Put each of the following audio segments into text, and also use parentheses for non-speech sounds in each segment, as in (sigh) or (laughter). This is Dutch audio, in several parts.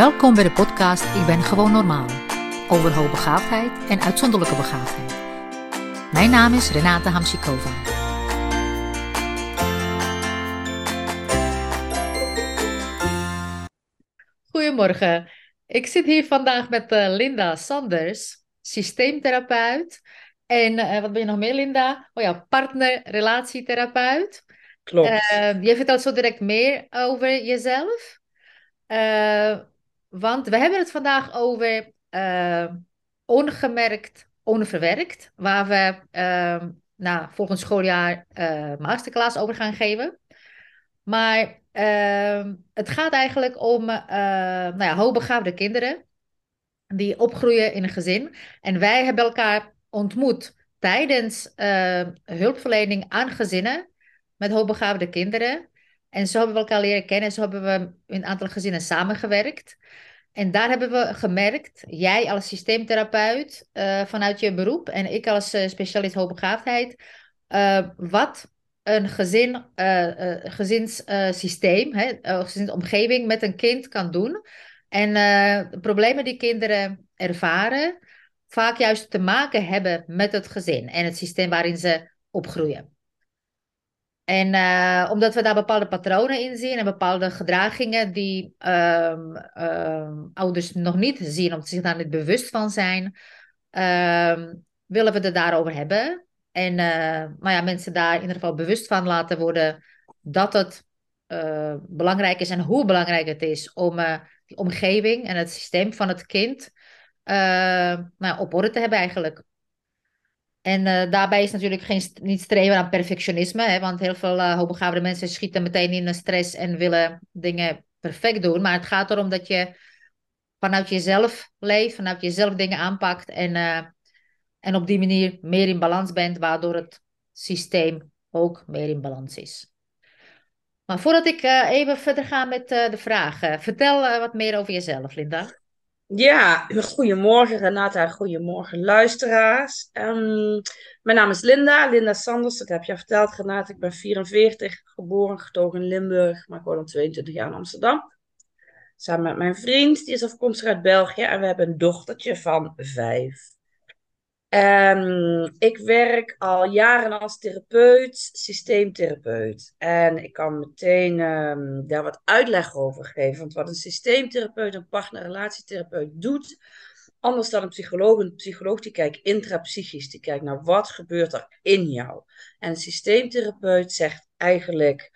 Welkom bij de podcast Ik ben gewoon normaal. Over hoogbegaafdheid en uitzonderlijke begaafdheid. Mijn naam is Renate Hamsikova. Goedemorgen. Ik zit hier vandaag met uh, Linda Sanders, systeemtherapeut. En uh, wat ben je nog meer, Linda? Oh ja, partner-relatietherapeut. Klopt. Uh, je vertelt zo direct meer over jezelf. Want we hebben het vandaag over ongemerkt, onverwerkt. Waar we nou, volgend schooljaar masterclass over gaan geven. Maar Ehm, het gaat eigenlijk om uh, nou ja, hoogbegaafde kinderen die opgroeien in een gezin. En wij hebben elkaar ontmoet tijdens uh, hulpverlening aan gezinnen met hoogbegaafde kinderen. En zo hebben we elkaar leren kennen en zo hebben we in een aantal gezinnen samengewerkt. En daar hebben we gemerkt, jij als systeemtherapeut uh, vanuit je beroep en ik als specialist hoogbegaafdheid, wat een gezin, uh, uh, gezinssysteem, uh, gezinsomgeving met een kind kan doen. En de problemen die kinderen ervaren, vaak juist te maken hebben met het gezin en het systeem waarin ze opgroeien. En omdat we daar bepaalde patronen in zien en bepaalde gedragingen die ehm, ehm, ouders nog niet zien, omdat ze zich daar niet bewust van zijn, ehm, willen we het daarover hebben. En uh, nou ja, mensen daar in ieder geval bewust van laten worden dat het uh, belangrijk is en hoe belangrijk het is om die omgeving en het systeem van het kind nou, op orde te hebben eigenlijk. En daarbij is natuurlijk geen, niet streven aan perfectionisme, hè, want heel veel hoogbegaafde mensen schieten meteen in een stress en willen dingen perfect doen. Maar het gaat erom dat je vanuit jezelf leeft, vanuit jezelf dingen aanpakt en en op die manier meer in balans bent, waardoor het systeem ook meer in balans is. Maar voordat ik uh, even verder ga met uh, de vragen, vertel uh, wat meer over jezelf, Linda. Ja, goedemorgen Renata, goedemorgen luisteraars. Um, mijn naam is Linda, Linda Sanders, dat heb je verteld Renata. Ik ben 44, geboren, getogen in Limburg, maar ik woon al 22 jaar in Amsterdam. Samen met mijn vriend, die is afkomstig uit België en we hebben een dochtertje van vijf. Um, ik werk al jaren als therapeut, systeemtherapeut. En ik kan meteen um, daar wat uitleg over geven. Want wat een systeemtherapeut, een partnerrelatietherapeut doet, anders dan een psycholoog. Een psycholoog die kijkt intrapsychisch, die kijkt naar wat gebeurt er in jou. En een systeemtherapeut zegt eigenlijk,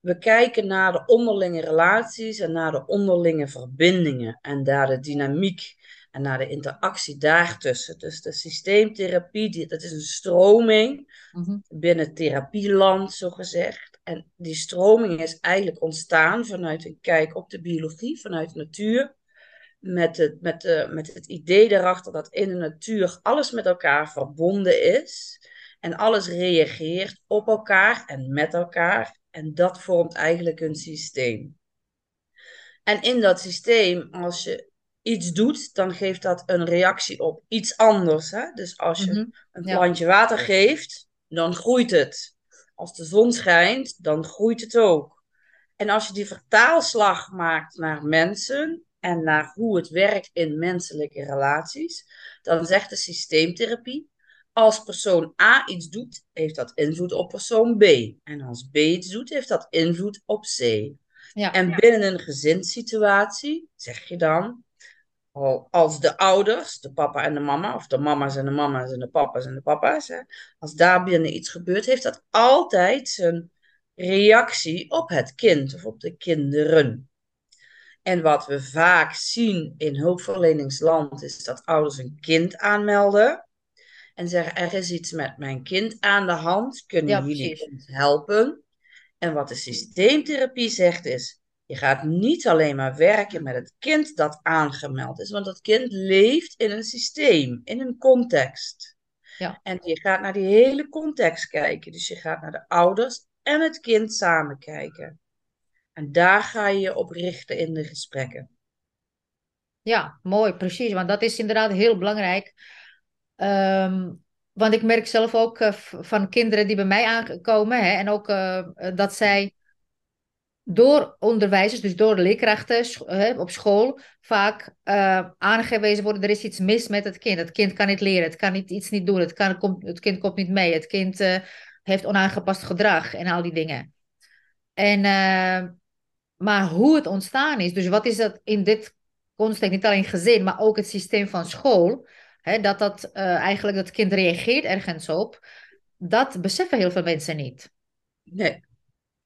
we kijken naar de onderlinge relaties en naar de onderlinge verbindingen en daar de dynamiek en naar de interactie daartussen. Dus de systeemtherapie, die, dat is een stroming mhm. binnen therapieland, zo gezegd. En die stroming is eigenlijk ontstaan vanuit een kijk op de biologie, vanuit de natuur. Met het, met, de, met het idee erachter dat in de natuur alles met elkaar verbonden is. En alles reageert op elkaar en met elkaar. En dat vormt eigenlijk een systeem. En in dat systeem, als je iets doet, dan geeft dat een reactie op iets anders. Hè? Dus als je mhm. een plantje water geeft, dan groeit het. Als de zon schijnt, dan groeit het ook. En als je die vertaalslag maakt naar mensen en naar hoe het werkt in menselijke relaties, dan zegt de systeemtherapie: als persoon A iets doet, heeft dat invloed op persoon B. En als B iets doet, heeft dat invloed op C. Ja, en binnen een gezinssituatie zeg je dan: als de ouders, de papa en de mama, of de mama's en de mama's en de papa's en de papa's, hè, als daar binnen iets gebeurt, heeft dat altijd zijn reactie op het kind of op de kinderen. En wat we vaak zien in hulpverleningsland is dat ouders een kind aanmelden en zeggen: Er is iets met mijn kind aan de hand, kunnen jullie ons helpen? En wat de systeemtherapie zegt is: je gaat niet alleen maar werken met het kind dat aangemeld is, want dat kind leeft in een systeem, in een context. Ja. En je gaat naar die hele context kijken. Dus je gaat naar de ouders en het kind samen kijken. En daar ga je je op richten in de gesprekken. Ja, mooi, precies. Want dat is inderdaad heel belangrijk. Um, want ik merk zelf ook uh, van kinderen die bij mij aankomen, hè, en ook uh, dat zij door onderwijzers, dus door leerkrachten op school, vaak uh, aangewezen worden: er is iets mis met het kind. Het kind kan niet leren, het kan niet, iets niet doen, het, kan, het kind komt niet mee, het kind uh, heeft onaangepast gedrag en al die dingen. En, uh, maar hoe het ontstaan is, dus wat is dat in dit context, niet alleen gezin, maar ook het systeem van school, hè, dat dat eigenlijk het kind reageert ergens op, dat beseffen heel veel mensen niet. Nee.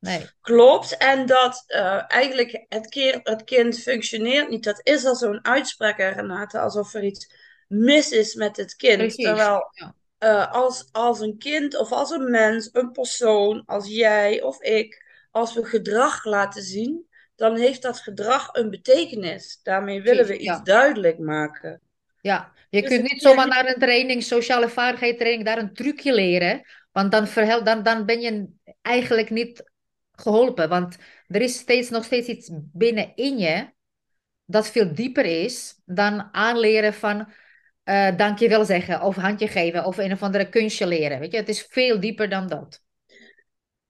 Nee. Klopt. En dat uh, eigenlijk het, keer, het kind functioneert niet. Dat is al zo'n uitspraak, Renate, alsof er iets mis is met het kind. Precies. Terwijl ja. uh, als, als een kind of als een mens, een persoon, als jij of ik, als we gedrag laten zien, dan heeft dat gedrag een betekenis. Daarmee willen we iets ja. duidelijk maken. Ja, je dus kunt niet zomaar naar een training, sociale vaardigheid training, daar een trucje leren. Want dan, verhel, dan, dan ben je eigenlijk niet geholpen. Want er is steeds, nog steeds iets binnenin je dat veel dieper is dan aanleren van uh, dankjewel zeggen of handje geven of een of andere kunstje leren. Weet je, het is veel dieper dan dat.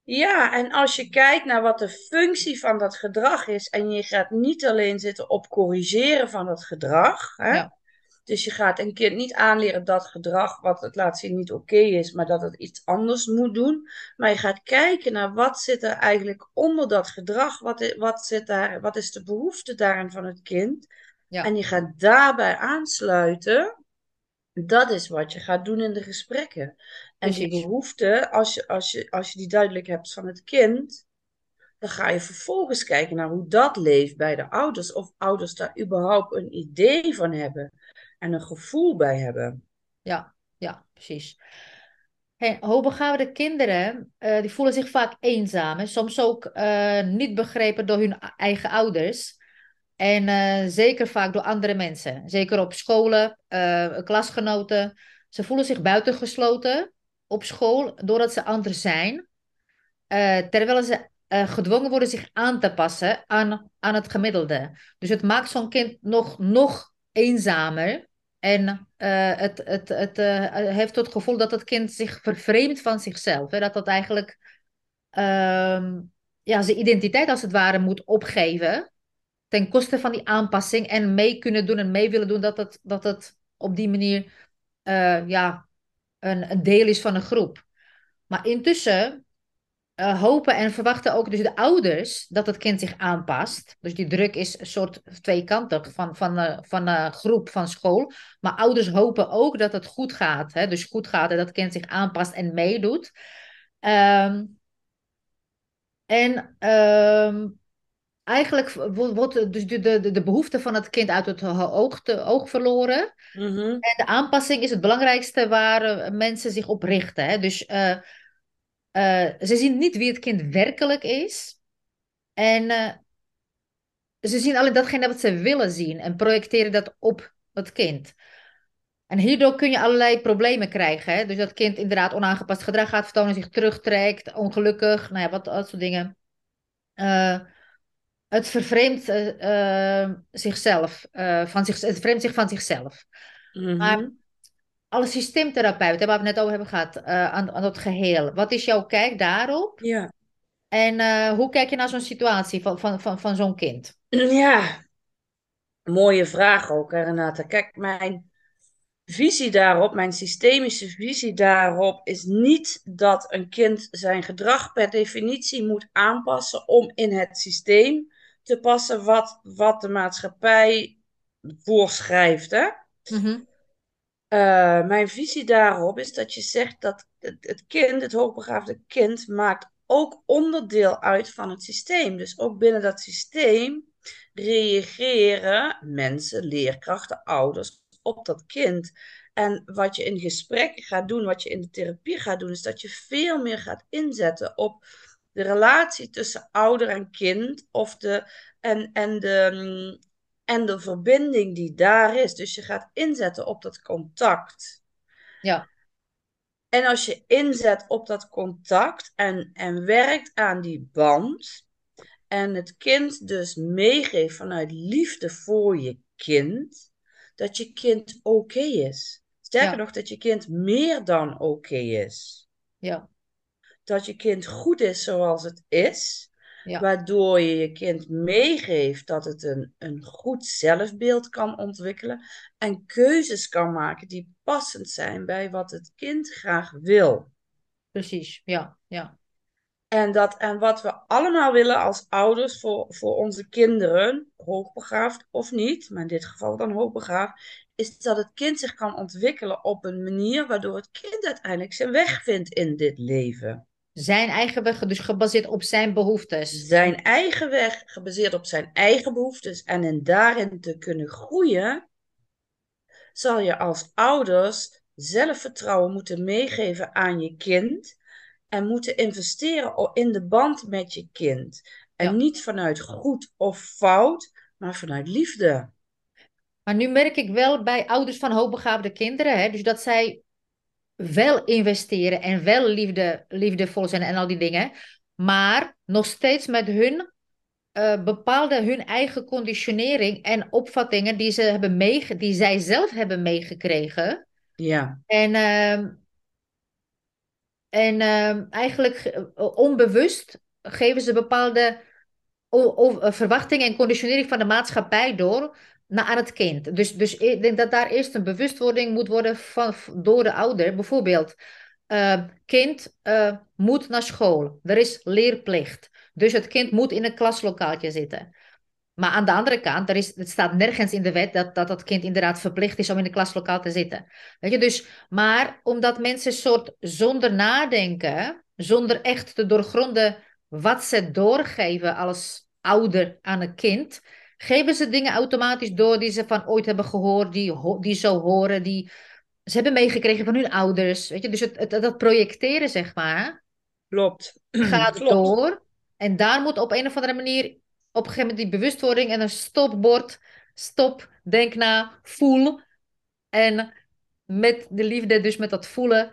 Ja, en als je kijkt naar wat de functie van dat gedrag is en je gaat niet alleen zitten op corrigeren van dat gedrag, hè, ja. Dus je gaat een kind niet aanleren dat gedrag wat het laat zien niet oké is, maar dat het iets anders moet doen. Maar je gaat kijken naar wat zit er eigenlijk onder dat gedrag, wat, wat, zit daar, wat is de behoefte daarin van het kind. Ja. En je gaat daarbij aansluiten. Dat is wat je gaat doen in de gesprekken. En die behoefte, als je, als, je, als je die duidelijk hebt van het kind, dan ga je vervolgens kijken naar hoe dat leeft bij de ouders. Of ouders daar überhaupt een idee van hebben en een gevoel bij hebben. Ja, ja, precies. Hey, hoogbegaafde kinderen, uh, die voelen zich vaak eenzaam. en Soms ook uh, niet begrepen door hun eigen ouders. En uh, zeker vaak door andere mensen. Zeker op scholen, klasgenoten. Ze voelen zich buitengesloten op school doordat ze anders zijn. terwijl ze gedwongen worden zich aan te passen aan, aan het gemiddelde. Dus het maakt zo'n kind nog, nog eenzamer. En uh, het, het, het uh, heeft het gevoel dat het kind zich vervreemdt van zichzelf. Hè? Dat dat eigenlijk uh, ja, zijn identiteit als het ware moet opgeven. Ten koste van die aanpassing. En mee kunnen doen en mee willen doen. Dat het, dat het op die manier uh, ja, een, een deel is van een groep. Maar intussen uh, hopen en verwachten ook dus de ouders dat het kind zich aanpast. Dus die druk is een soort tweekantig van, van, uh, van een groep van school. Maar ouders hopen ook dat het goed gaat. Hè? Dus goed gaat en dat het kind zich aanpast en meedoet. Um, en um, eigenlijk wordt dus de, de, de behoefte van het kind uit het oog, te, oog verloren. Mm -hmm. En de aanpassing is het belangrijkste waar mensen zich op richten. Hè? Dus... Uh, uh, ze zien niet wie het kind werkelijk is. En uh, ze zien alleen datgene wat ze willen zien en projecteren dat op het kind. En hierdoor kun je allerlei problemen krijgen. Hè? Dus dat kind inderdaad onaangepast gedrag gaat vertonen, zich terugtrekt, ongelukkig, nou ja, wat dat soort dingen. Uh, het vervreemdt zichzelf, van zich, het vervreemdt zich van zichzelf. Mm -hmm. Maar alle systeemtherapeuten, waar we het net over hebben gehad, uh, aan, aan het geheel. Wat is jouw kijk daarop? Ja. En uh, hoe kijk je naar zo'n situatie van, van, van, van zo'n kind? (clears throat) Ja, mooie vraag ook, Renata. Kijk, mijn visie daarop, mijn systemische visie daarop, is niet dat een kind zijn gedrag per definitie moet aanpassen om in het systeem te passen wat, wat de maatschappij voorschrijft. Hè? Mm uh, mijn visie daarop is dat je zegt dat het, kind, het hoogbegaafde kind, maakt ook onderdeel uit van het systeem. Dus ook binnen dat systeem reageren mensen, leerkrachten, ouders op dat kind. En wat je in gesprek gaat doen, wat je in de therapie gaat doen, is dat je veel meer gaat inzetten op de relatie tussen ouder en kind of de, en, en de, mm, en de verbinding die daar is. Dus je gaat inzetten op dat contact. Ja. En als je inzet op dat contact en, en werkt aan die band, en het kind dus meegeeft vanuit liefde voor je kind, dat je kind oké is. Sterker nog, dat je kind meer dan oké is. Ja. Dat je kind goed is zoals het is. Ja. Waardoor je je kind meegeeft dat het een, een goed zelfbeeld kan ontwikkelen. En keuzes kan maken die passend zijn bij wat het kind graag wil. Precies, ja, ja. En, dat, en wat we allemaal willen als ouders voor, voor onze kinderen, hoogbegaafd of niet, maar in dit geval dan hoogbegaafd, is dat het kind zich kan ontwikkelen op een manier waardoor het kind uiteindelijk zijn weg vindt in dit leven. Zijn eigen weg, dus gebaseerd op zijn behoeftes. Zijn eigen weg, gebaseerd op zijn eigen behoeftes en in daarin te kunnen groeien, zal je als ouders zelfvertrouwen moeten meegeven aan je kind en moeten investeren in de band met je kind. En Ja. niet vanuit goed of fout, maar vanuit liefde. Maar nu merk ik wel bij ouders van hoogbegaafde kinderen, hè, dus dat zij wel investeren en wel liefde, liefdevol zijn en al die dingen, maar nog steeds met hun eh, bepaalde hun eigen conditionering en opvattingen die ze hebben meege, die zij zelf hebben meegekregen. Ja, En, ehm, en ehm, eigenlijk eh, onbewust geven ze bepaalde eh, verwachtingen en conditionering van de maatschappij door naar aan het kind. Dus, dus ik denk dat daar eerst een bewustwording moet worden van, door de ouder. Bijvoorbeeld, eh, kind eh, moet naar school. Er is leerplicht. Dus het kind moet in een klaslokaaltje zitten. Maar aan de andere kant, er is, het staat nergens in de wet dat, dat dat kind inderdaad verplicht is om in een klaslokaal te zitten. Weet je, dus, maar omdat mensen soort zonder nadenken, zonder echt te doorgronden wat ze doorgeven als ouder aan een kind, geven ze dingen automatisch door die ze van ooit hebben gehoord, die, die zo horen, die ze hebben meegekregen van hun ouders. Weet je, dus het, het, dat projecteren, zeg maar, klopt. (clears throat) gaat Klopt. door. En daar moet op een of andere manier op een gegeven moment die bewustwording en een stopbord. Stop, denk na, voel. En met de liefde, dus met dat voelen,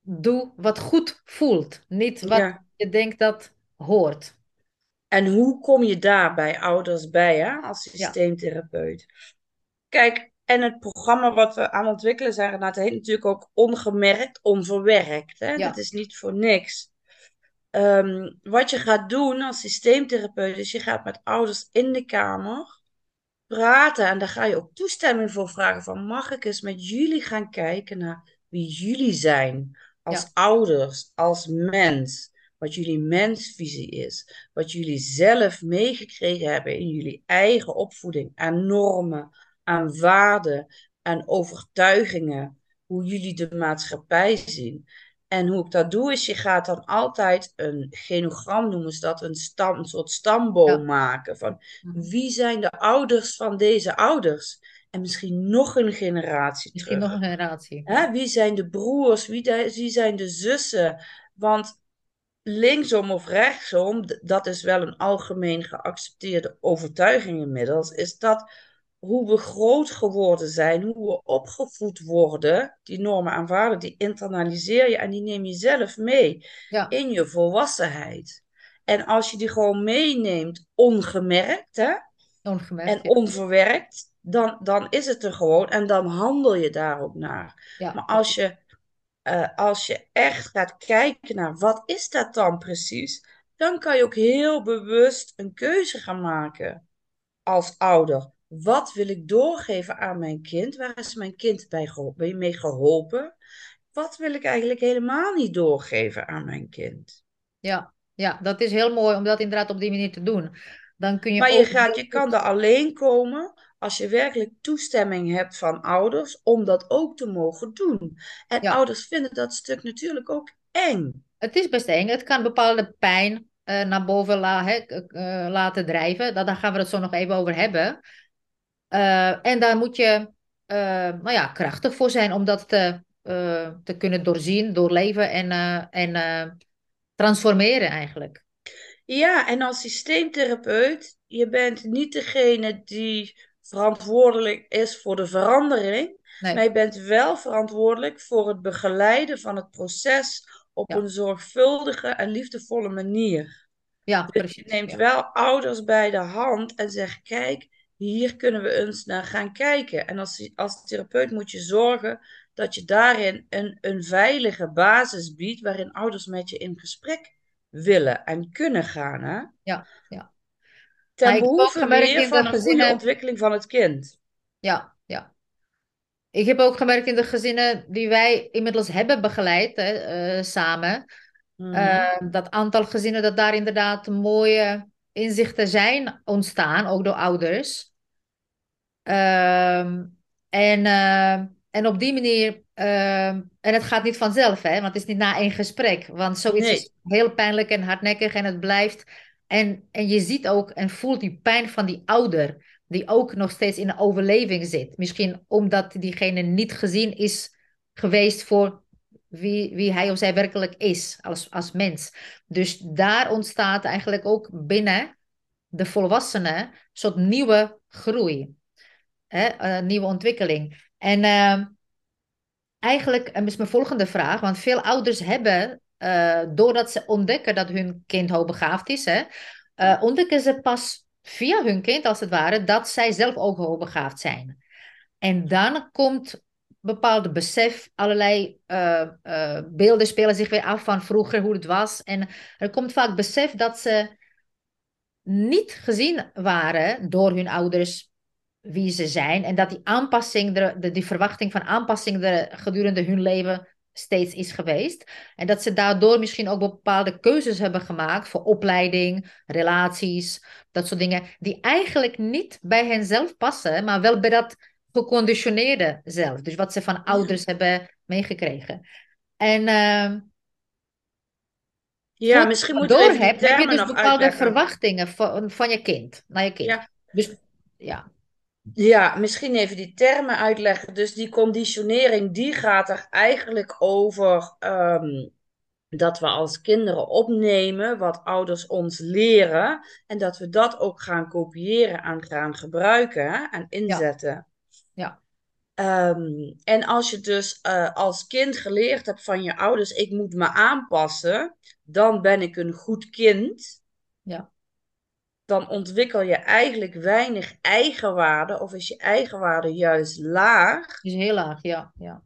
doe wat goed voelt. Niet wat Ja. je denkt dat hoort. En hoe kom je daar bij ouders bij, hè, als systeemtherapeut? Kijk, en het programma wat we aan het ontwikkelen zijn, Renate, heet natuurlijk ook ongemerkt, onverwerkt. Hè? Ja. Dat is niet voor niks. Ehm, wat je gaat doen als systeemtherapeut is, je gaat met ouders in de kamer praten en daar ga je ook toestemming voor vragen van, mag ik eens met jullie gaan kijken naar wie jullie zijn als Ja. ouders, als mens, wat jullie mensvisie is, wat jullie zelf meegekregen hebben in jullie eigen opvoeding aan normen, aan waarden, aan overtuigingen, hoe jullie de maatschappij zien. En hoe ik dat doe, is je gaat dan altijd een genogram noemen ze dat, een, stam, een soort stamboom Ja. maken van wie zijn de ouders van deze ouders? En misschien nog een generatie Misschien terug. nog een generatie. Hè, wie zijn de broers? Wie, de- wie zijn de zussen? Want linksom of rechtsom, dat is wel een algemeen geaccepteerde overtuiging inmiddels, is dat hoe we groot geworden zijn, hoe we opgevoed worden, die normen en waarden, die internaliseer je en die neem je zelf mee Ja, in je volwassenheid. En als je die gewoon meeneemt, ongemerkt, hè, ongemerkt. en ja. onverwerkt, dan, dan is het er gewoon en dan handel je daar ook naar. Ja, Maar als je, eh, als je echt gaat kijken naar wat is dat dan precies, dan kan je ook heel bewust een keuze gaan maken als ouder. Wat wil ik doorgeven aan mijn kind? Waar is mijn kind bij geho- bij mee geholpen? Wat wil ik eigenlijk helemaal niet doorgeven aan mijn kind? ja, ja, dat is heel mooi om dat inderdaad op die manier te doen. Dan kun je Maar je, gaat, je kan er alleen komen als je werkelijk toestemming hebt van ouders om dat ook te mogen doen. En Ja. ouders vinden dat stuk natuurlijk ook eng. Het is best eng. Het kan bepaalde pijn eh, naar boven la- eh, laten drijven. Da- Daar gaan we het zo nog even over hebben. Eh, en daar moet je nou ja, krachtig voor zijn om dat te, te kunnen doorzien, doorleven en, en transformeren eigenlijk. Ja, en als systeemtherapeut, je bent niet degene die verantwoordelijk is voor de verandering, Nee. maar je bent wel verantwoordelijk voor het begeleiden van het proces op Ja. een zorgvuldige en liefdevolle manier. Ja, Dus je precies. neemt ja. wel ouders bij de hand en zegt: Kijk, hier kunnen we eens naar gaan kijken. En als, als therapeut moet je zorgen dat je daarin een, een veilige basis biedt waarin ouders met je in gesprek willen en kunnen gaan. Hè? Ja, ja. Ten Maar ik heb ook behoeve in van de een goede gezinnen. ontwikkeling van het kind. Ja, ja. Ik heb ook gemerkt in de gezinnen die wij inmiddels hebben begeleid, hè, eh, samen, Mhm. eh, dat aantal gezinnen dat daar inderdaad mooie inzichten zijn ontstaan, ook door ouders. Ehm, en, ehm, en op die manier, ehm, en het gaat niet vanzelf, hè, want het is niet na één gesprek, want zoiets Nee. is heel pijnlijk en hardnekkig en het blijft. En, en je ziet ook en voelt die pijn van die ouder, die ook nog steeds in een overleving zit. Misschien omdat diegene niet gezien is geweest voor wie, wie hij of zij werkelijk is als, als mens. Dus daar ontstaat eigenlijk ook binnen de volwassenen een soort nieuwe groei? Een nieuwe ontwikkeling. En ehm, eigenlijk en is mijn volgende vraag, want veel ouders hebben, eh, doordat ze ontdekken dat hun kind hoogbegaafd is, hè, eh, ontdekken ze pas via hun kind, als het ware, dat zij zelf ook hoogbegaafd zijn. En dan komt bepaalde besef, allerlei eh, beelden spelen zich weer af van vroeger, hoe het was. En er komt vaak besef dat ze niet gezien waren door hun ouders wie ze zijn. En dat die aanpassing, de, de, die verwachting van aanpassing er gedurende hun leven steeds is geweest. En dat ze daardoor misschien ook bepaalde keuzes hebben gemaakt voor opleiding, relaties, dat soort dingen, die eigenlijk niet bij hen zelf passen, maar wel bij dat geconditioneerde zelf. Dus wat ze van ouders hebben meegekregen. En ehm Ja, misschien moet die doorhebt, heb je dus bepaalde uitleggen. verwachtingen van, van je kind, naar je kind. Ja. Dus ja, Ja, misschien even die termen uitleggen. Dus die conditionering, die gaat er eigenlijk over ehm, dat we als kinderen opnemen wat ouders ons leren en dat we dat ook gaan kopiëren en gaan gebruiken en inzetten. ja, Ehm, en als je dus eh, als kind geleerd hebt van je ouders, ik moet me aanpassen, dan ben ik een goed kind. ja, Dan ontwikkel je eigenlijk weinig eigenwaarde of is je eigenwaarde juist laag. dus heel laag, ja, ja.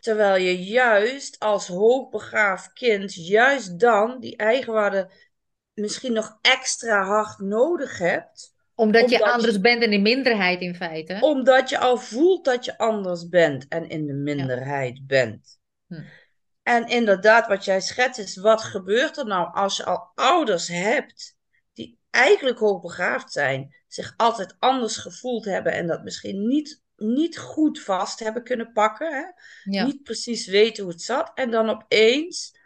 Terwijl je juist als hoogbegaafd kind, juist dan die eigenwaarde misschien nog extra hard nodig hebt. Omdat je anders je- bent in de minderheid in feite. Omdat je al voelt dat je anders bent en in de minderheid bent. Hm. En inderdaad, wat jij schetst is, wat gebeurt er nou als je al ouders hebt eigenlijk hoogbegaafd zijn, zich altijd anders gevoeld hebben en dat misschien niet, niet goed vast hebben kunnen pakken, hè? Ja, niet precies weten hoe het zat, en dan opeens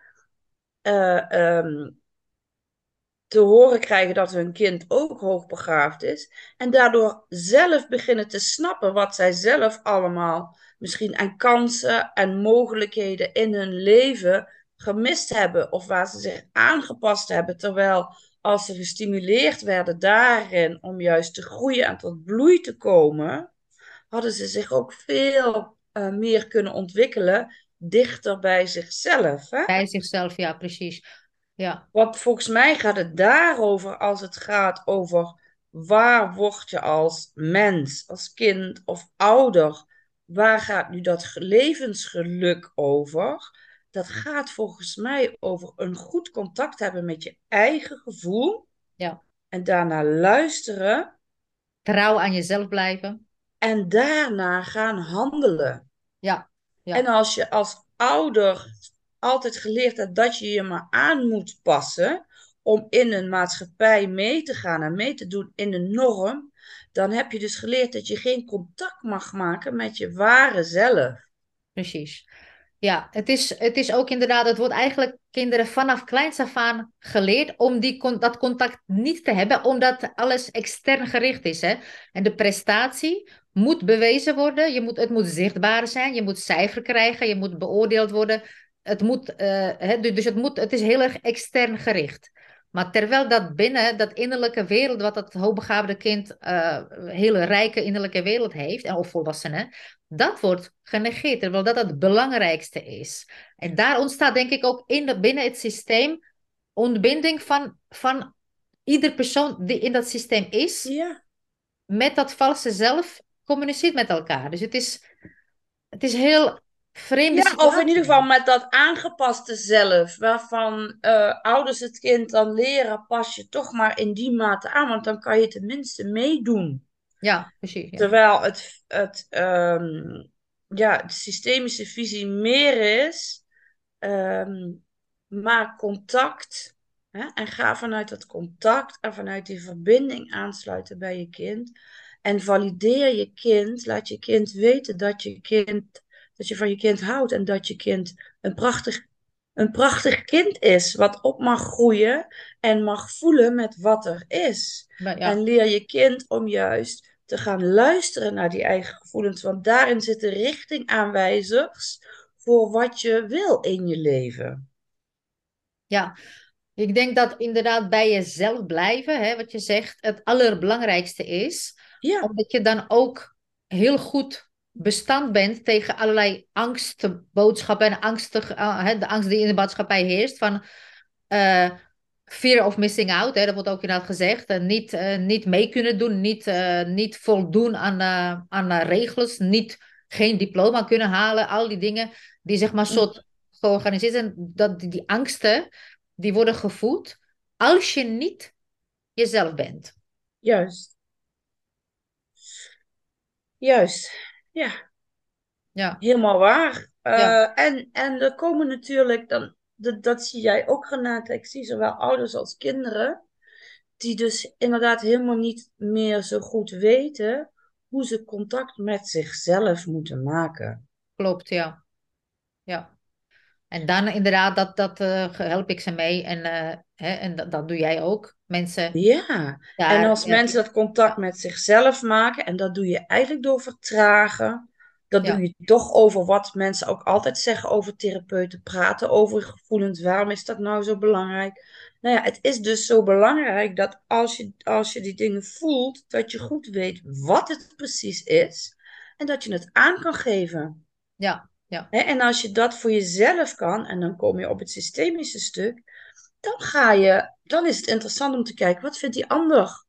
eh, ehm, te horen krijgen dat hun kind ook hoogbegaafd is. En daardoor zelf beginnen te snappen wat zij zelf allemaal misschien aan kansen en mogelijkheden in hun leven gemist hebben. Of waar ze zich aangepast hebben. Terwijl als ze gestimuleerd werden daarin om juist te groeien en tot bloei te komen, hadden ze zich ook veel eh, meer kunnen ontwikkelen dichter bij zichzelf. Hè? bij zichzelf, ja, precies. Ja, Want volgens mij gaat het daarover als het gaat over waar word je als mens, als kind of ouder, waar gaat nu dat ge- levensgeluk over? Dat gaat volgens mij over een goed contact hebben met je eigen gevoel ja. en daarna luisteren Trouw aan jezelf blijven. en daarna gaan handelen. Ja, ja. En als je als ouder altijd geleerd hebt dat je je maar aan moet passen om in een maatschappij mee te gaan en mee te doen in een norm, dan heb je dus geleerd dat je geen contact mag maken met je ware zelf. Precies. Ja, het is, het is ook inderdaad, het wordt eigenlijk kinderen vanaf kleins af aan geleerd om die, dat contact niet te hebben, omdat alles extern gericht is. Hè? En de prestatie moet bewezen worden, je moet, het moet zichtbaar zijn, je moet cijfer krijgen, je moet beoordeeld worden. Het moet, eh, hè, du- dus het, moet, het is heel erg extern gericht. Maar terwijl dat binnen dat innerlijke wereld, wat dat hoogbegaafde kind, eh hele rijke innerlijke wereld heeft, en of volwassenen, dat wordt genegeerd, terwijl dat het belangrijkste is. En daar ontstaat denk ik ook in de, binnen het systeem ontbinding van, van ieder persoon die in dat systeem is, Ja, met dat valse zelf communiceert met elkaar. Dus het is, het is heel vreemde Ja, of in ieder geval met dat aangepaste zelf, waarvan eh, ouders het kind dan leren, pas je toch maar in die mate aan, want dan kan je tenminste meedoen. Ja, precies. Ja. Terwijl het, het, ehm, ja, de systemische visie meer is, ehm, maak contact hè, en ga vanuit dat contact en vanuit die verbinding aansluiten bij je kind. En valideer je kind, laat je kind weten dat je, kind, dat je van je kind houdt en dat je kind een prachtig, een prachtig kind is, wat op mag groeien en mag voelen met wat er is. Ja, En leer je kind om juist te gaan luisteren naar die eigen gevoelens, want daarin zitten richtingaanwijzers voor wat je wil in je leven. ja. Ik denk dat inderdaad bij jezelf blijven, hè, wat je zegt, het allerbelangrijkste is. Ja, Omdat je dan ook heel goed bestand bent tegen allerlei angstboodschappen en angstig, hè, de angst die in de maatschappij heerst. Van uh, fear of missing out, hè, dat wordt ook inderdaad gezegd. Uh, niet, niet mee kunnen doen, niet, niet voldoen aan, aan regels, niet, geen diploma kunnen halen. Al die dingen die zeg maar soort georganiseerd zijn. Dat, die angsten, die worden gevoed als je niet jezelf bent. juist. Juist, ja. Ja, Helemaal waar. Uh, Ja. en, en er komen natuurlijk, dan, dat, dat zie jij ook Renate, ik zie zowel ouders als kinderen, die dus inderdaad helemaal niet meer zo goed weten hoe ze contact met zichzelf moeten maken. klopt, ja. Ja. En dan inderdaad, dat, dat eh, help ik ze mee. En, eh, hè, en dat, dat doe jij ook. Mensen Ja, daar... en als ja, mensen dat contact met zichzelf maken, en dat doe je eigenlijk door vertragen, dat Ja. doe je toch over wat mensen ook altijd zeggen over therapeuten, praten over gevoelens. Waarom is dat nou zo belangrijk? Nou ja, het is dus zo belangrijk dat als je, als je die dingen voelt, dat je goed weet wat het precies is en dat je het aan kan geven. ja, ja, En als je dat voor jezelf kan, en dan kom je op het systemische stuk, dan ga je, dan is het interessant om te kijken, wat vindt die ander?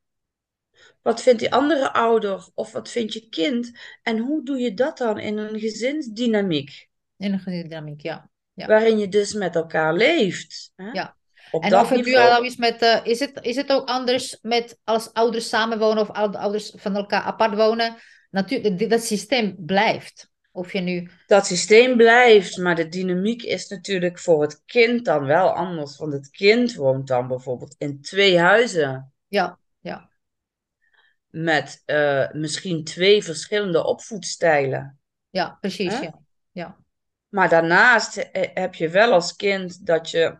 Wat vindt die andere ouder? Of wat vindt je kind? En hoe doe je dat dan in een gezinsdynamiek? in een dynamiek, ja. Ja. Waarin je dus met elkaar leeft. Hè? Ja. Op En dat of het nu al is met, eh, is, het, is het ook anders met als ouders samenwonen of oude- ouders van elkaar apart wonen? Natuurlijk, dat systeem blijft. Of je nu, Dat systeem blijft, maar de dynamiek is natuurlijk voor het kind dan wel anders. Want het kind woont dan bijvoorbeeld in twee huizen. ja, ja, Met eh, misschien twee verschillende opvoedstijlen. ja, precies, ja. Ja, Maar daarnaast heb je wel als kind dat je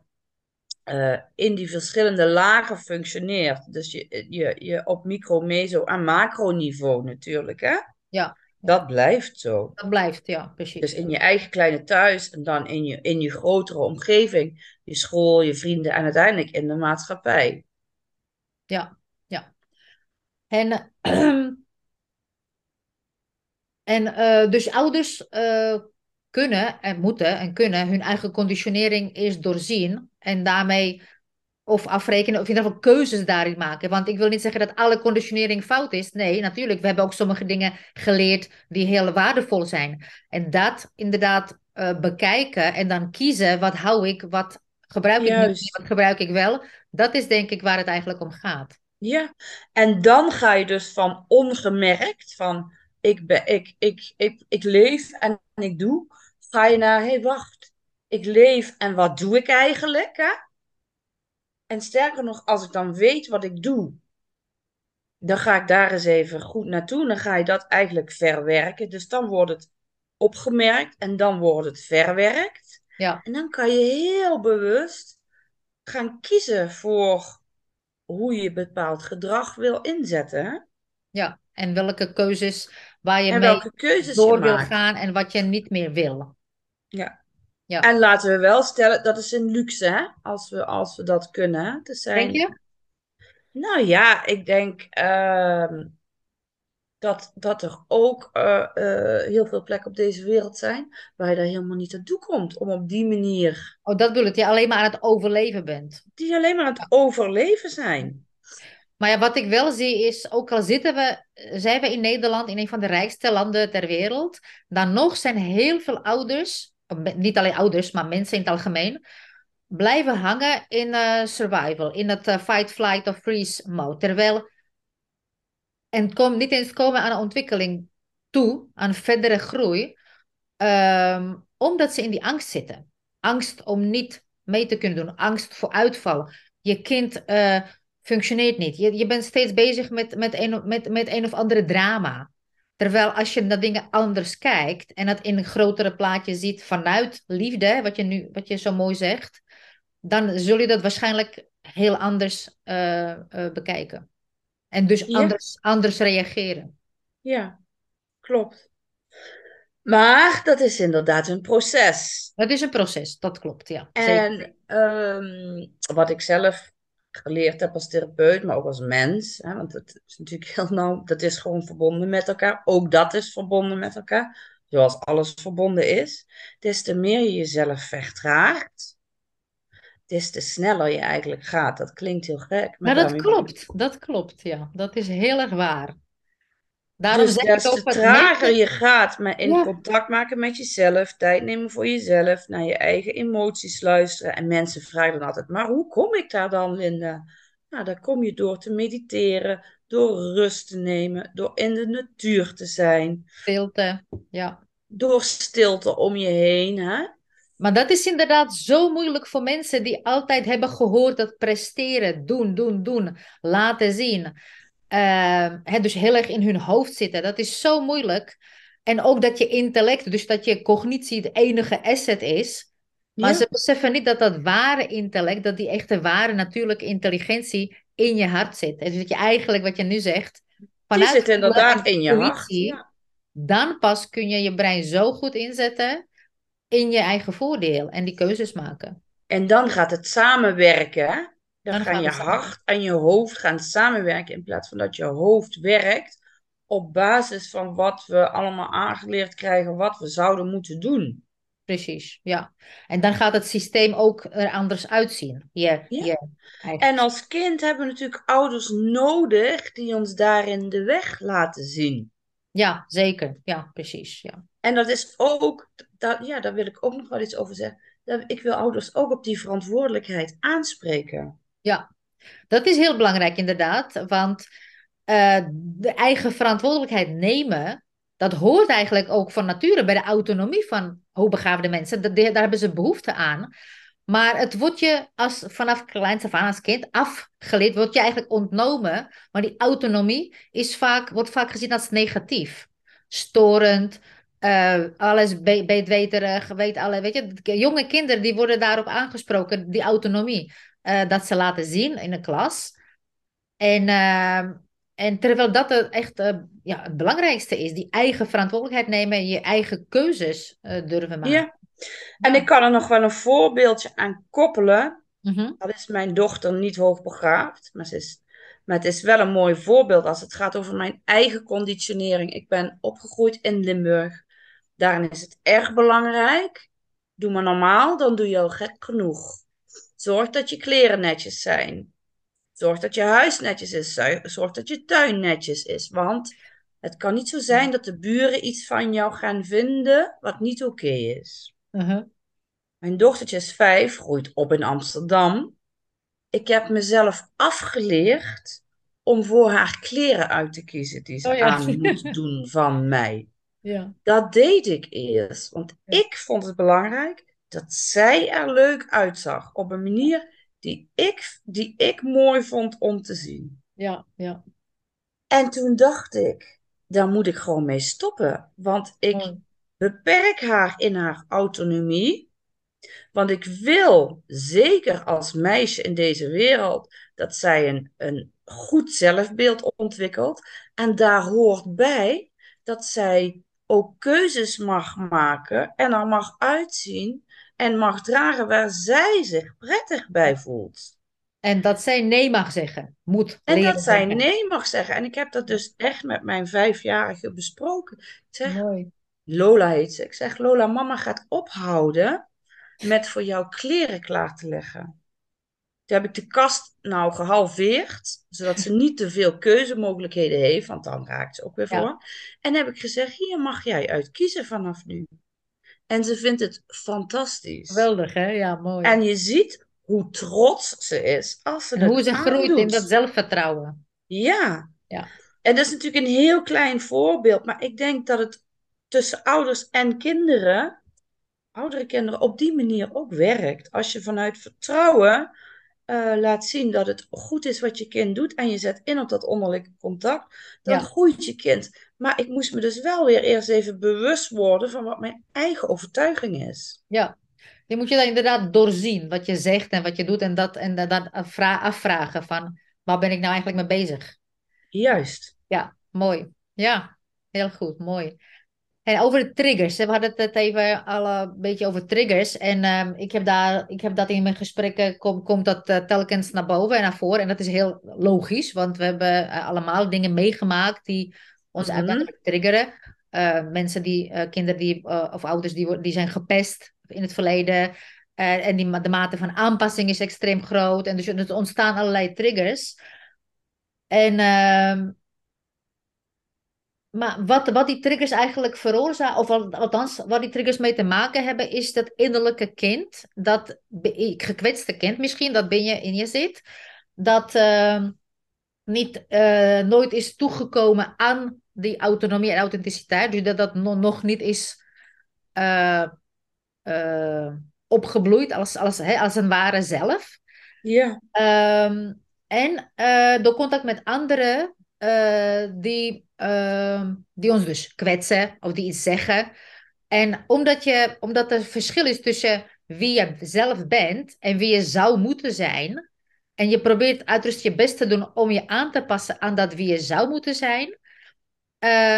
eh, in die verschillende lagen functioneert. Dus je, je, je op micro, meso en macroniveau natuurlijk. Hè? ja, Dat blijft zo. dat blijft, ja, precies. Dus in je eigen kleine thuis en dan in je, in je grotere omgeving. Je school, je vrienden en uiteindelijk in de maatschappij. Ja, ja. En, (clears throat) en eh, dus ouders eh, kunnen en moeten en kunnen hun eigen conditionering eerst doorzien en daarmee of afrekenen of in ieder geval keuzes daarin maken. Want ik wil niet zeggen dat alle conditionering fout is. Nee, natuurlijk. We hebben ook sommige dingen geleerd die heel waardevol zijn. En dat inderdaad eh, bekijken en dan kiezen wat hou ik, wat gebruik ik niet, Juist. wat gebruik ik wel. Dat is denk ik waar het eigenlijk om gaat. Ja, en dan ga je dus van ongemerkt, van ik, ben, ik, ik, ik, ik leef en ik doe, ga je naar, hé hey, wacht, ik leef en wat doe ik eigenlijk? Hè? En sterker nog, als ik dan weet wat ik doe, dan ga ik daar eens even goed naartoe. Dan ga je dat eigenlijk verwerken. Dus dan wordt het opgemerkt en dan wordt het verwerkt. Ja, En dan kan je heel bewust gaan kiezen voor hoe je bepaald gedrag wil inzetten. Ja. En welke keuzes waar je En mee welke keuzes je door wil gaan en wat je niet meer wil. Ja. Ja. En laten we wel stellen, dat is een luxe, hè? Als we, als we dat kunnen. Er zijn, Denk je? Nou ja, ik denk ehm, dat, dat er ook eh, eh, heel veel plekken op deze wereld zijn waar je daar helemaal niet aan toe komt. Om op die manier, Oh, dat bedoel ik. Dat je alleen maar aan het overleven bent. die alleen maar aan het overleven zijn. Maar ja, wat ik wel zie is, ook al zitten we, zijn we in Nederland, in een van de rijkste landen ter wereld, dan nog zijn heel veel ouders, niet alleen ouders, maar mensen in het algemeen, blijven hangen in uh, survival, in het uh, fight, flight of freeze mode. Terwijl, en kom, niet eens komen aan ontwikkeling toe, aan verdere groei, um, omdat ze in die angst zitten. Angst om niet mee te kunnen doen, angst voor uitval. Je kind uh, functioneert niet. Je, je bent steeds bezig met, met, een, met, met een of andere drama. Terwijl als je naar dingen anders kijkt en dat in een grotere plaatje ziet vanuit liefde, wat je nu wat je zo mooi zegt, dan zul je dat waarschijnlijk heel anders uh, uh, bekijken. En dus Ja. anders, anders reageren. Ja, klopt. Maar dat is inderdaad een proces. Dat is een proces, dat klopt, ja. En ehm, wat ik zelf geleerd heb als therapeut, maar ook als mens, hè, want het is natuurlijk heel nauw, dat is gewoon verbonden met elkaar. Ook dat is verbonden met elkaar, zoals alles verbonden is. Des te meer je jezelf vertraagt, des te sneller je eigenlijk gaat. Dat klinkt heel gek. Maar dat bedoel ik- klopt, dat klopt, ja. Dat is heel erg waar. Daarom Dus zeg des ik te ook wat trager je gaat met in Ja. contact maken met jezelf, tijd nemen voor jezelf, naar je eigen emoties luisteren. En mensen vragen dan altijd, maar hoe kom ik daar dan, Linda? Nou, daar kom je door te mediteren, door rust te nemen, door in de natuur te zijn, Stilte, ja. door stilte om je heen. Hè? Maar dat is inderdaad zo moeilijk voor mensen die altijd hebben gehoord dat presteren, doen, doen, doen, laten zien. Ehm, hè, dus heel erg in hun hoofd zitten. Dat is zo moeilijk. En ook dat je intellect, dus dat je cognitie de enige asset is. Maar Ja. ze beseffen niet dat dat ware intellect, dat die echte ware natuurlijke intelligentie in je hart zit. En dus dat je eigenlijk, wat je nu zegt, Die vanuit zit gevoel inderdaad in je hart. Ja. dan pas kun je je brein zo goed inzetten in je eigen voordeel en die keuzes maken. En dan gaat het samenwerken. Dan, Dan gaan je hart en je hoofd gaan samenwerken in plaats van dat je hoofd werkt op basis van wat we allemaal aangeleerd krijgen, wat we zouden moeten doen. Precies, ja. En dan gaat het systeem ook er anders uitzien. Je, Ja. En als kind hebben we natuurlijk ouders nodig die ons daarin de weg laten zien. Ja, zeker. Ja, precies. Ja. En dat is ook, dat, ja, daar wil ik ook nog wel iets over zeggen. Dat, ik wil ouders ook op die verantwoordelijkheid aanspreken. Ja, dat is heel belangrijk inderdaad. Want eh, de eigen verantwoordelijkheid nemen, dat hoort eigenlijk ook van nature bij de autonomie van hoogbegaafde mensen. Daar hebben ze behoefte aan. Maar het wordt je als, vanaf kleins af als kind afgeleerd, wordt je eigenlijk ontnomen. Maar die autonomie is vaak, wordt vaak gezien als negatief. Storend, eh, alles be weet alle, weet je. Jonge kinderen die worden daarop aangesproken, die autonomie. Eh, dat ze laten zien in een klas. En, eh, en terwijl dat het echt eh, ja, het belangrijkste is, die eigen verantwoordelijkheid nemen en je eigen keuzes eh, durven maken. Ja. En ik kan er nog wel een voorbeeldje aan koppelen. Mhm. Al is mijn dochter niet hoogbegaafd, maar, ze is, maar het is wel een mooi voorbeeld als het gaat over mijn eigen conditionering. Ik ben opgegroeid in Limburg. Daarin is het erg belangrijk. Doe maar normaal, dan doe je al gek genoeg. Zorg dat je kleren netjes zijn. Zorg dat je huis netjes is. Zorg dat je tuin netjes is. Want het kan niet zo zijn dat de buren iets van jou gaan vinden wat niet oké is. Mhm. Mijn dochtertje is vijf, groeit op in Amsterdam. Ik heb mezelf afgeleerd om voor haar kleren uit te kiezen die ze Oh ja. aan moest (laughs) doen van mij. Ja. Dat deed ik eerst, want Ja. ik vond het belangrijk dat zij er leuk uitzag op een manier die ik, die ik mooi vond om te zien. Ja, ja. En toen dacht ik, daar moet ik gewoon mee stoppen, want ik Mooi. beperk haar in haar autonomie. Want ik wil, zeker als meisje in deze wereld, dat zij een, een goed zelfbeeld ontwikkelt. En daar hoort bij dat zij ook keuzes mag maken en er mag uitzien en mag dragen waar zij zich prettig bij voelt. En dat zij nee mag zeggen. Moet En dat zij nee mag zeggen. En ik heb dat dus echt met mijn vijfjarige besproken. Ik zeg, Mooi. Lola heet ze. Ik zeg, Lola, mama gaat ophouden met voor jou kleren klaar te leggen. Toen heb ik de kast nou gehalveerd, zodat ze niet te veel keuzemogelijkheden heeft, want dan raakt ze ook weer Ja. voor. En heb ik gezegd, hier mag jij uit kiezen vanaf nu. En ze vindt het fantastisch. Geweldig, hè? Ja, mooi. En je ziet hoe trots ze is als ze En hoe ze groeit in dat zelfvertrouwen. Ja. Ja. En dat is natuurlijk een heel klein voorbeeld, maar ik denk dat het tussen ouders en kinderen, oudere kinderen, op die manier ook werkt. Als je vanuit vertrouwen eh, laat zien dat het goed is wat je kind doet en je zet in op dat onderlinge contact, dan Ja. groeit je kind. Maar ik moest me dus wel weer eerst even bewust worden van wat mijn eigen overtuiging is. Ja. Je moet je dan inderdaad doorzien wat je zegt en wat je doet en dat en afvra- afvragen van waar ben ik nou eigenlijk mee bezig? Juist. Ja, mooi. Ja, heel goed, mooi. En over de triggers, we hadden het even al een beetje over triggers. En ehm, ik, heb daar, ik heb dat in mijn gesprekken, kom, komt dat eh, telkens naar boven en naar voren. En dat is heel logisch, want we hebben eh, allemaal dingen meegemaakt die ons uiteindelijk triggeren. Eh, mensen die, eh, kinderen die, eh, of ouders die, die zijn gepest in het verleden. Eh, en die, de mate van aanpassing is extreem groot. En dus er ontstaan allerlei triggers. En ehm, maar wat, wat die triggers eigenlijk veroorzaken, of al- althans wat die triggers mee te maken hebben, is dat innerlijke kind, dat gekwetste kind misschien, dat ben je in je zit, dat ehm, niet, eh, nooit is toegekomen aan die autonomie en authenticiteit, dus dat dat no- nog niet is eh, eh, opgebloeid als, als, hè, als een ware zelf. Ja. Ehm, en door contact met anderen die, ehm, die ons dus kwetsen of die iets zeggen. En omdat, je, omdat er verschil is tussen wie je zelf bent en wie je zou moeten zijn. En je probeert uiterst je best te doen om je aan te passen aan dat wie je zou moeten zijn. eh,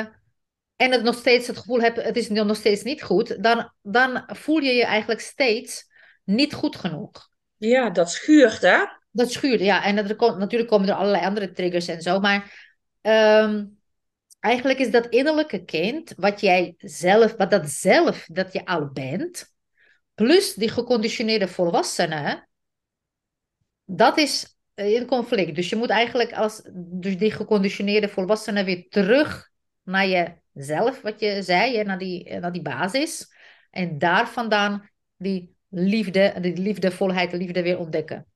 en het nog steeds het gevoel hebt, het is nog steeds niet goed. Dan, dan voel je je eigenlijk steeds niet goed genoeg. Ja, dat schuurt, hè? Dat schuurt, ja. En dat er natuurlijk komen er allerlei andere triggers en zo. Maar ehm, eigenlijk is dat innerlijke kind, wat jij zelf, wat dat zelf, dat je al bent, plus die geconditioneerde volwassene, dat is in conflict. Dus je moet eigenlijk als dus die geconditioneerde volwassene weer terug naar jezelf, wat je zei, naar die, naar die basis. En daar vandaan die liefde, die liefdevolheid, de liefde weer ontdekken.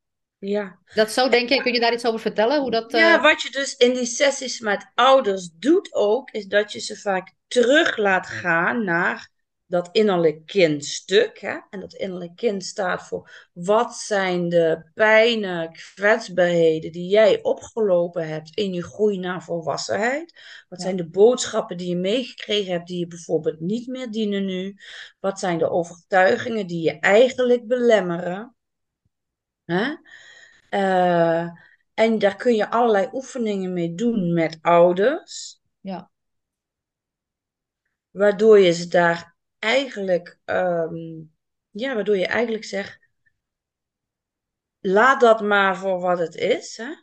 Ja. Dat zo denk je, kun je daar iets over vertellen? Hoe dat, Ja, eh, wat je dus in die sessies met ouders doet ook, is dat je ze vaak terug laat gaan naar dat innerlijk kindstuk. Hè? En dat innerlijk kind staat voor wat zijn de pijnen, kwetsbaarheden die jij opgelopen hebt in je groei naar volwassenheid? Wat Ja. zijn de boodschappen die je meegekregen hebt die je bijvoorbeeld niet meer dienen nu? Wat zijn de overtuigingen die je eigenlijk belemmeren? Hè? Eh, en daar kun je allerlei oefeningen mee doen met ouders, ja, waardoor je ze daar eigenlijk, ehm, ja, waardoor je eigenlijk zegt, laat dat maar voor wat het is, hè?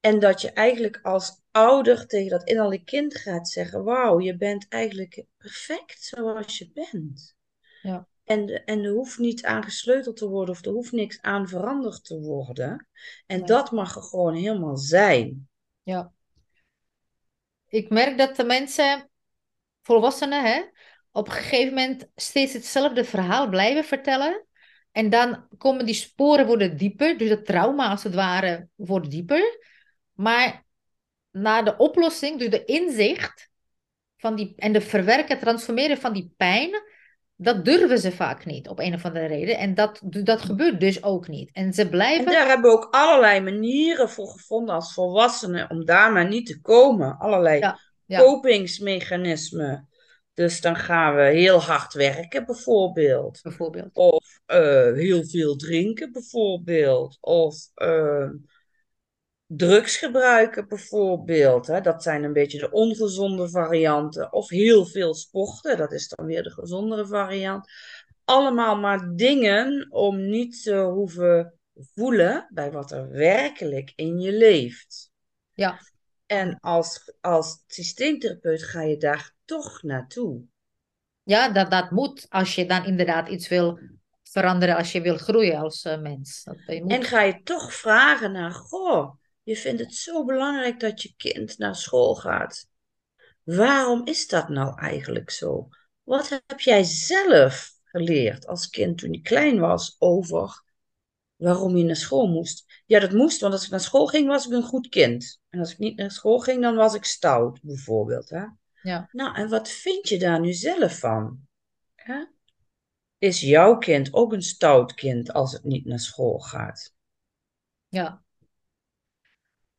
En dat je eigenlijk als ouder tegen dat innerlijk kind gaat zeggen, wauw, je bent eigenlijk perfect zoals je bent. ja, En, en er hoeft niet aan gesleuteld te worden of er hoeft niks aan veranderd te worden. En Nee. dat mag er gewoon helemaal zijn. ja. Ik merk dat de mensen, volwassenen, hè, op een gegeven moment steeds hetzelfde verhaal blijven vertellen. En dan komen die sporen worden dieper, dus het trauma als het ware wordt dieper. Maar na de oplossing, dus de inzicht van die, en de verwerken, transformeren van die pijn, dat durven ze vaak niet op een of andere reden. En dat, dat gebeurt dus ook niet. En ze En blijven. daar hebben we ook allerlei manieren voor gevonden als volwassenen om daar maar niet te komen. Allerlei Ja, ja, kopingsmechanismen. Dus dan gaan we heel hard werken, bijvoorbeeld. bijvoorbeeld. Of eh, heel veel drinken, bijvoorbeeld. Of eh, drugs gebruiken, bijvoorbeeld. Hè? Dat zijn een beetje de ongezonde varianten. Of heel veel sporten, dat is dan weer de gezondere variant. Allemaal maar dingen om niet te hoeven voelen bij wat er werkelijk in je leeft. Ja, En als, als systeemtherapeut ga je daar toch naartoe. ja dat, dat moet als je dan inderdaad iets wil veranderen als je wil groeien als uh, mens. Dat. En ga je toch vragen naar, goh, je vindt het zo belangrijk dat je kind naar school gaat. Waarom is dat nou eigenlijk zo? Wat heb jij zelf geleerd als kind toen je klein was over waarom je naar school moest? Ja, dat moest, want als ik naar school ging, was ik een goed kind. En als ik niet naar school ging, dan was ik stout, bijvoorbeeld. Hè? Ja. Nou, en wat vind je daar nu zelf van? Hè? Is jouw kind ook een stout kind als het niet naar school gaat? Ja.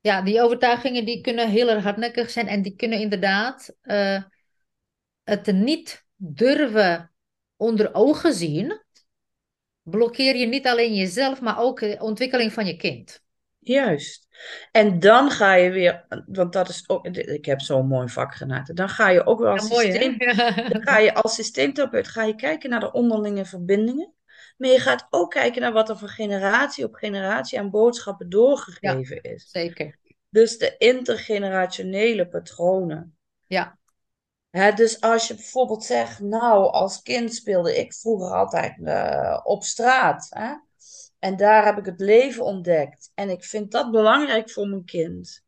Ja, die overtuigingen die kunnen heel erg hardnekkig zijn en die kunnen inderdaad uh, het niet durven onder ogen zien, blokkeer je niet alleen jezelf, maar ook de ontwikkeling van je kind. Juist. En dan ga je weer, want dat is ook, ik heb zo'n mooi vak gemaakt. Dan ga je ook wel als, Ja, mooi, hè? systeem, dan ga je als systeemtherapeut ga je kijken naar de onderlinge verbindingen. Maar je gaat ook kijken naar wat er van generatie op generatie aan boodschappen doorgegeven is. Zeker. Dus de intergenerationele patronen. Ja, Hè, dus als je bijvoorbeeld zegt, nou, als kind speelde ik vroeger altijd eh, op straat. Hè? En daar heb ik het leven ontdekt. En ik vind dat belangrijk voor mijn kind.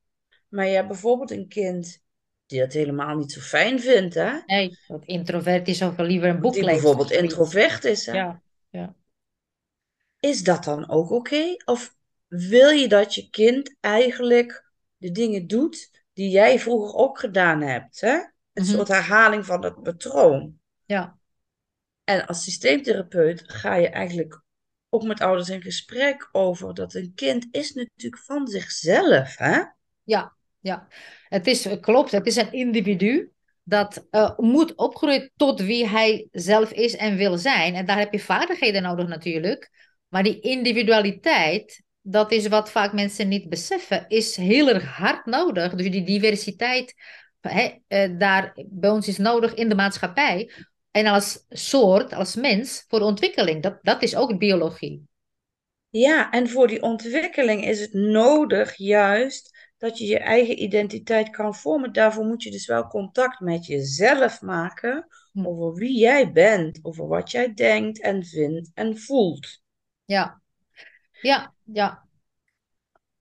Maar je hebt bijvoorbeeld een kind die dat helemaal niet zo fijn vindt. Hè? nee, wat introvert is of liever een boek Die leest. bijvoorbeeld introvert is. Hè? Ja, ja. Is dat dan ook oké? Of wil je dat je kind eigenlijk de dingen doet die jij vroeger ook gedaan hebt? Hè? Een Mhm. soort herhaling van het patroon. ja, En als systeemtherapeut ga je eigenlijk ook met ouders in gesprek over dat een kind is natuurlijk van zichzelf, hè? ja, ja. Het is, klopt, het is een individu dat eh, moet opgroeien tot wie hij zelf is en wil zijn. En daar heb je vaardigheden nodig natuurlijk. Maar die individualiteit, dat is wat vaak mensen niet beseffen, is heel erg hard nodig. Dus die diversiteit hè, eh, daar bij ons is nodig in de maatschappij. En als soort, als mens, voor ontwikkeling. Dat, dat is ook biologie. Ja, en voor die ontwikkeling is het nodig juist dat je je eigen identiteit kan vormen. Daarvoor moet je dus wel contact met jezelf maken Hm. over wie jij bent, over wat jij denkt en vindt en voelt. Ja, ja, ja.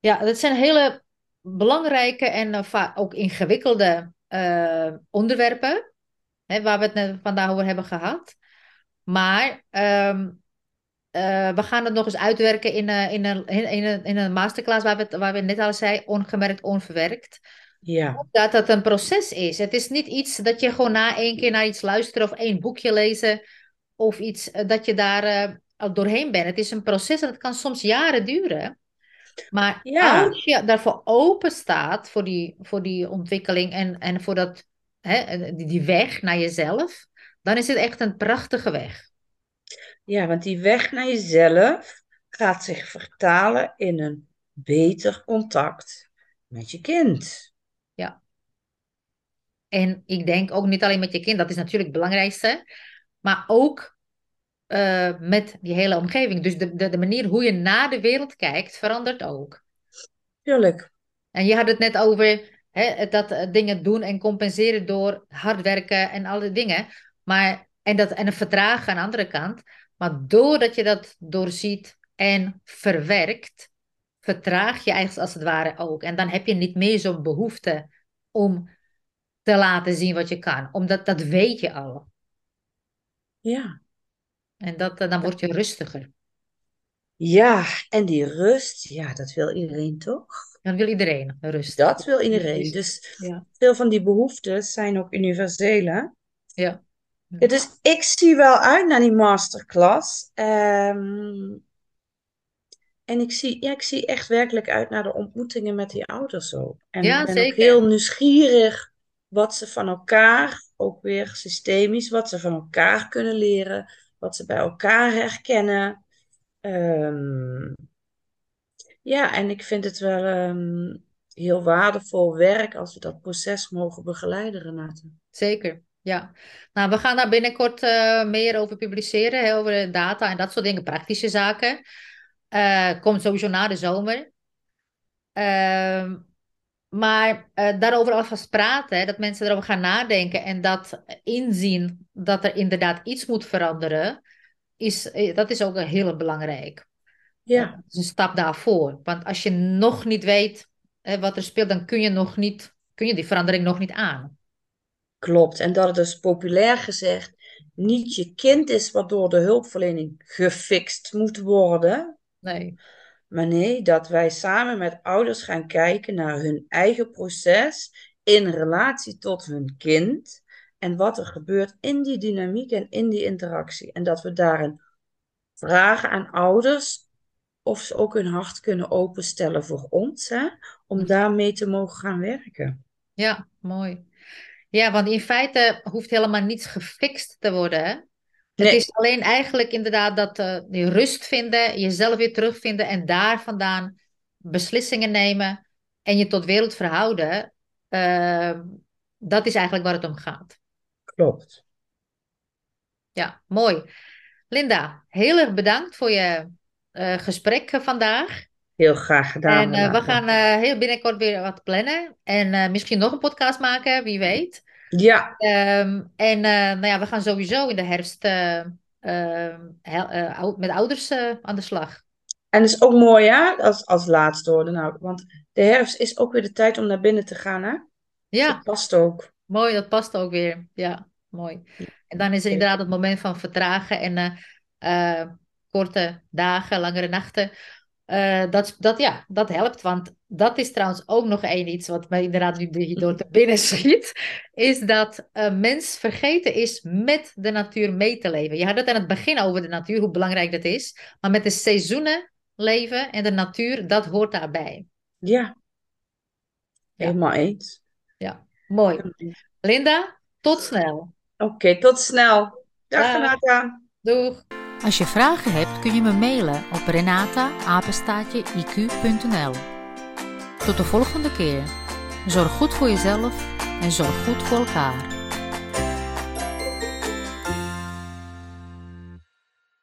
Ja, dat zijn hele belangrijke en eh, vaak ook ingewikkelde eh, onderwerpen, hè, waar we het net vandaag over hebben gehad. Maar ehm, eh, we gaan het nog eens uitwerken in, een in, een, in, een, in een masterclass waar we, het, waar we net al zei, ongemerkt, onverwerkt. Ja, Dat dat een proces is. Het is niet iets dat je gewoon na één keer naar iets luisteren of één boekje lezen of iets dat je daar al doorheen bent. Het is een proces en het kan soms jaren duren. Maar Ja. als je daarvoor open staat, voor die, voor die ontwikkeling en, en voor dat, hè, die, die weg naar jezelf, dan is het echt een prachtige weg. ja, want die weg naar jezelf gaat zich vertalen in een beter contact met je kind. En ik denk ook niet alleen met je kind, dat is natuurlijk het belangrijkste, maar ook eh, met die hele omgeving. Dus de, de, de manier hoe je naar de wereld kijkt, verandert ook. Tuurlijk. En je had het net over hè, dat eh, dingen doen en compenseren door hard werken en alle dingen. Maar, en, dat, en een vertragen aan de andere kant. Maar doordat je dat doorziet en verwerkt, vertraag je eigenlijk als het ware ook. En dan heb je niet meer zo'n behoefte om te laten zien wat je kan. Omdat dat weet je al. Ja. En dat, eh, dan word je rustiger. Ja, en die rust, ja, dat wil iedereen toch? Dan wil iedereen rust. Dat wil iedereen. Dus Ja. veel van die behoeftes zijn ook universeel, hè? Ja. Ja, dus ik zie wel uit naar die masterclass. Ehm, en ik zie, ja, ik zie echt werkelijk uit naar de ontmoetingen met die ouders ook. En Ja, ik ben zeker. ook heel nieuwsgierig wat ze van elkaar, ook weer systemisch, wat ze van elkaar kunnen leren, wat ze bij elkaar herkennen. Ehm, ja, en ik vind het wel ehm, heel waardevol werk als we dat proces mogen begeleiden, Renate. Zeker, ja. Nou, we gaan daar binnenkort eh, meer over publiceren, hè, over data en dat soort dingen, praktische zaken. Eh, komt sowieso na de zomer. Ehm, maar eh, daarover alvast praten, hè, dat mensen erover gaan nadenken en dat inzien dat er inderdaad iets moet veranderen, is, eh, dat is ook heel belangrijk. Ja. Dat is een stap daarvoor. Want als je nog niet weet eh, wat er speelt, dan kun je, nog niet, kun je die verandering nog niet aan. Klopt. En dat het dus populair gezegd niet je kind is waardoor de hulpverlening gefixt moet worden. Nee. Maar nee, dat wij samen met ouders gaan kijken naar hun eigen proces in relatie tot hun kind. En wat er gebeurt in die dynamiek en in die interactie. En dat we daarin vragen aan ouders of ze ook hun hart kunnen openstellen voor ons, hè, om daarmee te mogen gaan werken. Ja, mooi. Ja, want in feite hoeft helemaal niets gefixt te worden. Hè? Het is alleen eigenlijk inderdaad dat eh, die rust vinden, jezelf weer terugvinden en daar vandaan beslissingen nemen en je tot wereld verhouden. Eh, dat is eigenlijk waar het om gaat. Klopt. Ja, mooi. Linda, heel erg bedankt voor je eh, gesprek vandaag. Heel graag gedaan. En eh, we gaan heel binnenkort weer wat plannen. En misschien nog een podcast maken, wie weet. Ja, Ehm, en eh, nou ja, we gaan sowieso in de herfst eh, ehm, eh, met ouders aan de slag. en het is ook mooi, hè, als, als laatste hoorde. Nou, want de herfst is ook weer de tijd om naar binnen te gaan, hè? Ja, dat past ook. mooi, dat past ook weer. Ja, mooi. En dan is er inderdaad het moment van vertragen en korte dagen, langere nachten. Eh, dat, dat, ja, dat helpt, want dat is trouwens ook nog één iets wat mij inderdaad nu hierdoor te binnen schiet, is dat een mens vergeten is met de natuur mee te leven. Je had het aan het begin over de natuur, hoe belangrijk dat is, maar met de seizoenen leven en de natuur, dat hoort daarbij. Ja, Ja. helemaal eens. Ja, mooi. Linda, tot snel. Oké, tot snel. Dag Dag. Renata. Doeg. Als je vragen hebt kun je me mailen op renata.iq.nl. Tot de volgende keer. Zorg goed voor jezelf en zorg goed voor elkaar.